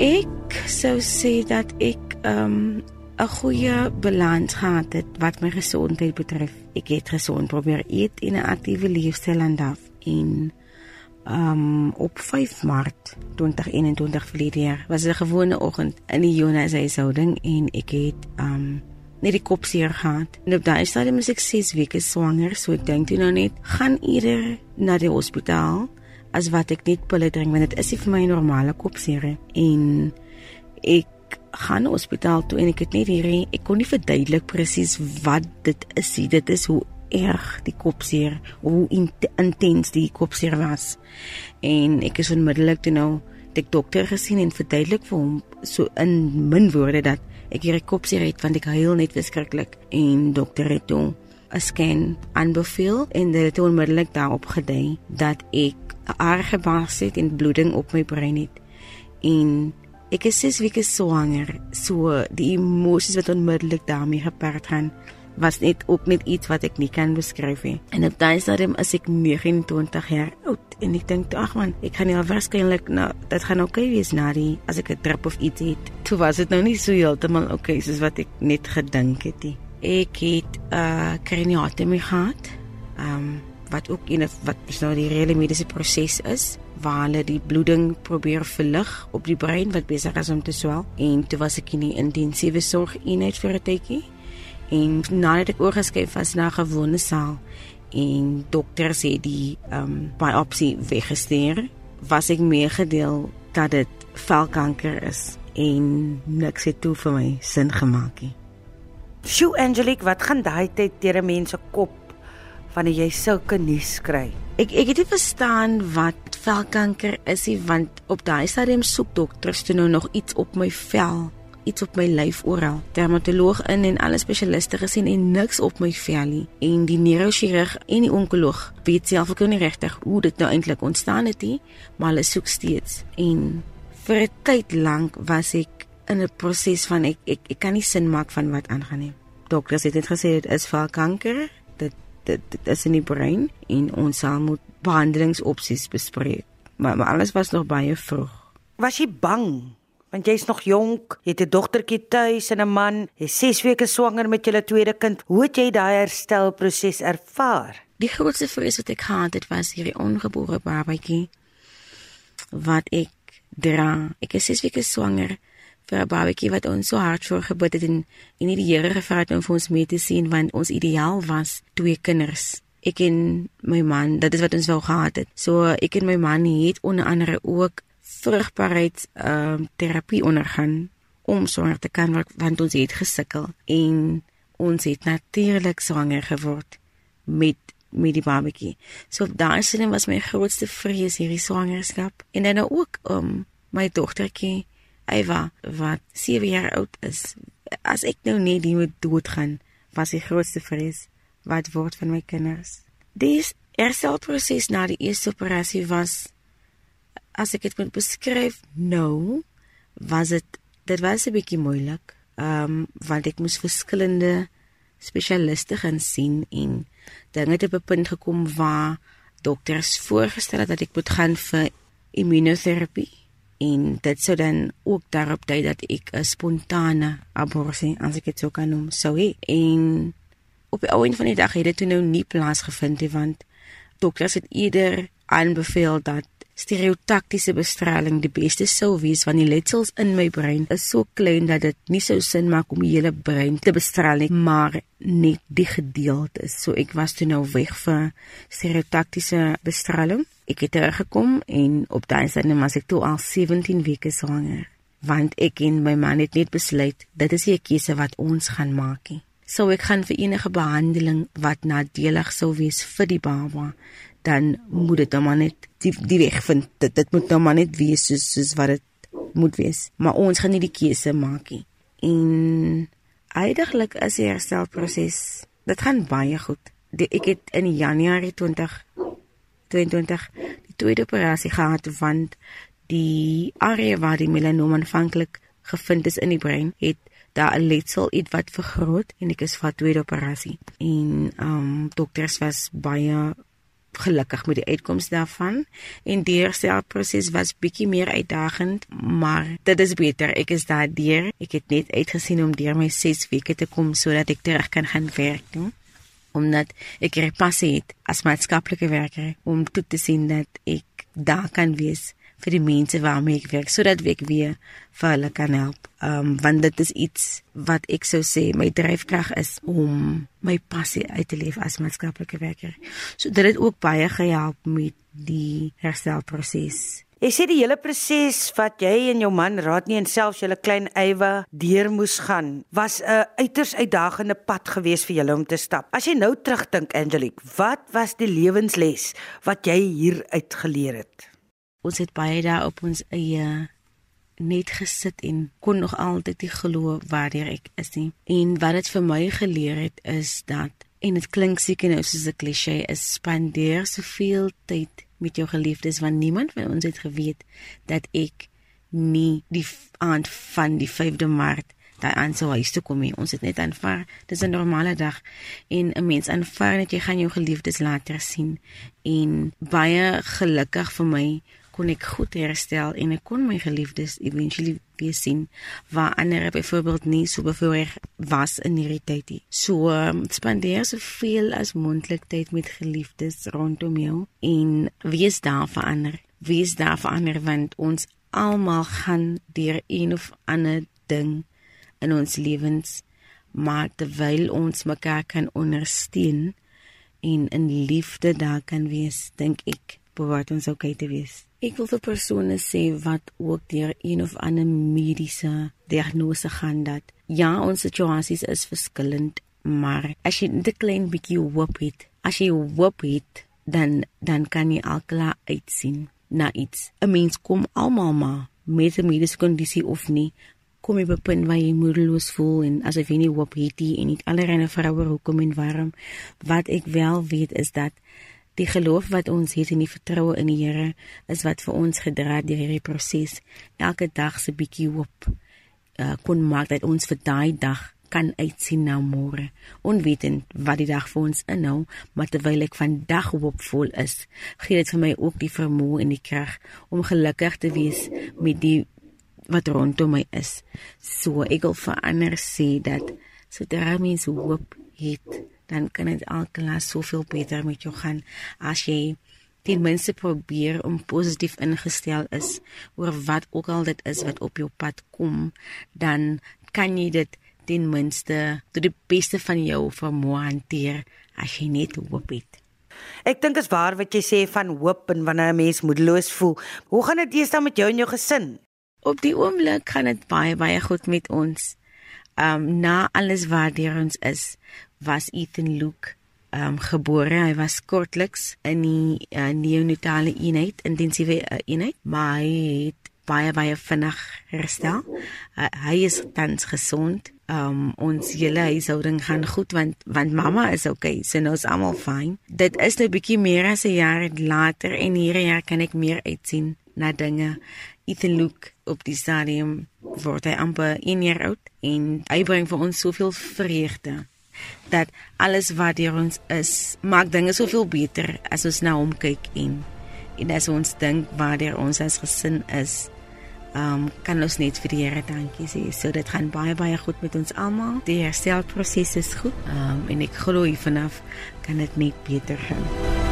Ek sou sê dat ek um 'n goeie balans gehad het wat my gesondheid betref. Ek het gesond probeer eet en 'n aktiewe leefstyl en um op 5 Maart 2021 verlede jaar was 'n gewone oggend in die Jonas huishouding en ek het um net die kop seer gehad. En op daai stadium was ek 6 weke swanger, so ek dink toe nou net gaan eerder na die hospitaal as wat ek net pille drink want dit is nie vir my normale kopseer en ek gaan hospitaal toe en ek het net hierdie ek kon nie verduidelik presies wat dit is nie. Dit is hoe erg die kopseer hoe intens die kopseer was. En ek is onmiddellik toe nou die dokter gesien en verduidelik vir hom so in min woorde dat ek hierdie kopseer het want ek huil net verskriklik. En dokter het toe 'n scan aanbeveel en dit het onmiddellik daarop gedui dat ek 'n erge bars het en bloeding op my brein het en ek is 6 weke swanger so die emosies wat onmiddellik daarmee gepaard gaan was net ook net iets wat ek nie kan beskryf nie. En op daai stadium is ek 29 jaar oud en ek dink ag man, ek gaan nie waarskynlik nou dit gaan oukei okay wees na die as ek 'n trip of iets het. Toe was dit nou nie so heeltemal oukei okay, soos wat ek net gedink het nie. Ek het 'n uh, kraniotomie gehad. Ehm um, wat ook in wat nou die reële mediese proses is waar hulle die bloeding probeer verlig op die brein wat besig is om te swel en toe was ek in die intensiewe sorg eenheid vir 'n tydjie en nadat ek oorgeskuif was na 'n gewone saal en dokters het die ehm um, biopsie weggestuur was ek meegedeel dat dit velkanker is en niks het toe vir my sin gemaak nie. Sjoe Angelique, wat gaan daai tyd deur 'n mens se kop wanneer jy sulke nuus kry? Ek ek het nie verstaan wat velkanker is nie want op daai stadium soek dokters toe nou nog iets op my vel iets op my lyf oral. Dermatoloog in en alle spesialiste gesien en niks op my vel nie. En die neurochirurg en die onkoloog weet self ook nie regtig hoe dit nou eintlik ontstaan het nie, maar hulle soek steeds. En vir 'n tyd lank was ek in 'n proses van ek, ek ek kan nie sin maak van wat aangaan nie. Dokters het dit gesê dit is val kanker. Dit dit is in die brein en ons sal moet behandelingsopsies bespreek. Maar, maar alles was nog baie vroeg. Was jy bang want jy's nog jonk, jy het 'n dogtertjie tuis en 'n man, jy's 6 weke swanger met julle tweede kind. Hoe het jy daai herstelproses ervaar? Die grootste vrees wat ek gehad het was hierdie ongebore babatjie wat ek dra. Ek is 6 weke swanger vir 'n babatjie wat ons so hard voor gebid het en en nie die Here gevra het om vir ons mee te sien want ons ideaal was twee kinders. Ek en my man, dit is wat ons wou gehad het. So ek en my man het onder andere ook vrugbaarheid ehm uh, terapie ondergaan om swanger te kan word want ons het gesukkel en ons het natuurlik swanger geword met met die babatjie. So daai sin was my grootste vrees hierdie swangerskap en dan ook um my dogtertjie Eva wat 7 jaar oud is. As ek nou net die moet doodgaan, was die grootste vrees wat word van my kinders. Dis herstelproses na die eerste operasie was as ek dit moet beskryf nou, was dit dit was 'n bietjie moeilik. Ehm um, want ek moes verskillende spesialiste gaan sien en dinge het op 'n punt gekom waar dokters voorgestel het dat ek moet gaan vir immunoterapie en dit sou dan ook daarop dui dat ek 'n spontane abortus as ek dit sou kan noem sou hê. En op die ou end van die dag het dit toe nou nie plaasgevind nie want dokters het eerder aanbeveel dat stereotaktiese bestraling die beste sou wees want die letsels in my brein is so klein dat dit nie sou sin maak om die hele brein te bestraal nie, maar net die gedeeltes. So ek was toe nou weg vir stereotaktiese bestraling. Ek het teruggekom en op daai stadium was ek toe al 17 weke swanger want ek en my man het net besluit dit is 'n keuse wat ons gaan maak. So ek gaan vir enige behandeling wat nadelig sou wees vir die baba dan moet dit nou maar net die die weg vind. Dit dit moet nou maar net wees soos soos wat dit moet wees. Maar ons gaan nie die keuse maak nie. En eintlik is die herstelproses dit gaan baie goed. Die, ek het in Januarie 2022 die tweede operasie gehad want die area waar die melanoom aanvanklik gevind is in die brein het daar 'n letsel iets wat vergroot en ek is vir tweede operasie. En ehm um, dokters was baie gelukkig met die uitkoms daarvan. En die herstelproses was bietjie meer uitdagend maar dit is beter. Ek is daardeur. Ek het net uitgesien om deur my 6 weke te kom sodat ek terug kan gaan werk nie? omdat ek er passie het as maatskaplike werker om toe te sien dat ek daar kan wees vir die mense waarmee ek werk sodat ek weer vir hulle kan help. Um want dit is iets wat ek sou sê my dryfkrag is om my passie uit te leef as maatskaplike werker. So dit het ook baie gehelp met die herstelproses. Jy sê die hele proses wat jy en jou man raad nie en selfs julle klein Eywa deur moes gaan was 'n uiters uitdagende pad geweest vir julle om te stap. As jy nou terugdink Angelique, wat was die lewensles wat jy hier uitgeleer het? Ons het baie daar op ons eie net gesit en kon nog altyd nie glo waar ek is nie. En wat dit vir my geleer het is dat en dit klink seker nou soos 'n klise is spandeer soveel tyd met jou geliefdes want niemand van ons het geweet dat ek nie die aand van die 5de Maart daai aan sou huis toe kom nie. Ons het net aanvaar, dis 'n normale dag en 'n mens aanvaar net jy gaan jou geliefdes later sien en baie gelukkig vir my kon ek goed herstel en ek kon my geliefdes eventually weer sien waar ander byvoorbeeld nie so bevoorreg was in hierdie tyd nie. So um, spandeer so veel as moontlik tyd met geliefdes rondom jou en wees daar vir ander. Wees daar vir ander want ons almal gaan deur een of ander ding in ons lewens maar terwyl ons mekaar kan ondersteun en in liefde daar kan wees, dink ek behoort ons okay te wees. Ek wil vir persone sê wat ook deur een of ander mediese diagnose gaan dat ja, ons situasies is verskillend, maar as jy net 'n klein bietjie hoop het, as jy hoop het, dan dan kan jy alklaar uitsien na iets. 'n Mens kom almal maar met 'n mediese kondisie of nie kom jy op 'n punt waar jy moedeloos voel en asof jy nie hoop het nie en nie allerlei vroue hoekom en waarom wat ek wel weet is dat Die geloof wat ons het en die vertroue in die Here is wat vir ons gedra deur hierdie proses. Elke dag se bietjie hoop uh, kon maak dat ons vir daai dag kan uitsien na môre. Onwetend wat die dag vir ons inhou, maar terwyl ek vandag hoopvol is, gee dit vir my ook die vermoë en die krag om gelukkig te wees met die wat rondom my is. So ek wil verander sê dat sodra mens hoop het, dan kan dit alklas soveel beter met jou gaan as jy ten minste probeer om positief ingestel is oor wat ook al dit is wat op jou pad kom dan kan jy dit ten minste tot die beste van jou vermoë hanteer as jy net hoop het Ek dink dit is waar wat jy sê van hoop en wanneer 'n mens moedeloos voel. Hoe gaan dit eers dan met jou en jou gesin? Op die oomblik gaan dit baie baie goed met ons. Ehm um, na alles wat deur ons is, was Ethan Luke um gebore. Hy was kortliks in die uh, neonatale eenheid, intensiewe uh, eenheid, maar hy het baie baie vinnig herstel. Uh, hy is tans gesond. Um ons hele huishouding gaan goed want want mamma is okay. So nou is almal fyn. Dit is nou bietjie meer as 'n jaar later en hierdie jaar kan ek meer uitsien na dinge. Ethan Luke op die stadium word hy amper 1 jaar oud en hy bring vir ons soveel vreugde dat alles wat deur ons is maak dinge soveel beter as ons na hom kyk en en as ons dink waar deur ons as gesin is um kan ons net vir die Here dankie sê. So dit gaan baie baie goed met ons almal. Die herstelproses is goed um en ek glo vanaf kan dit net beter gaan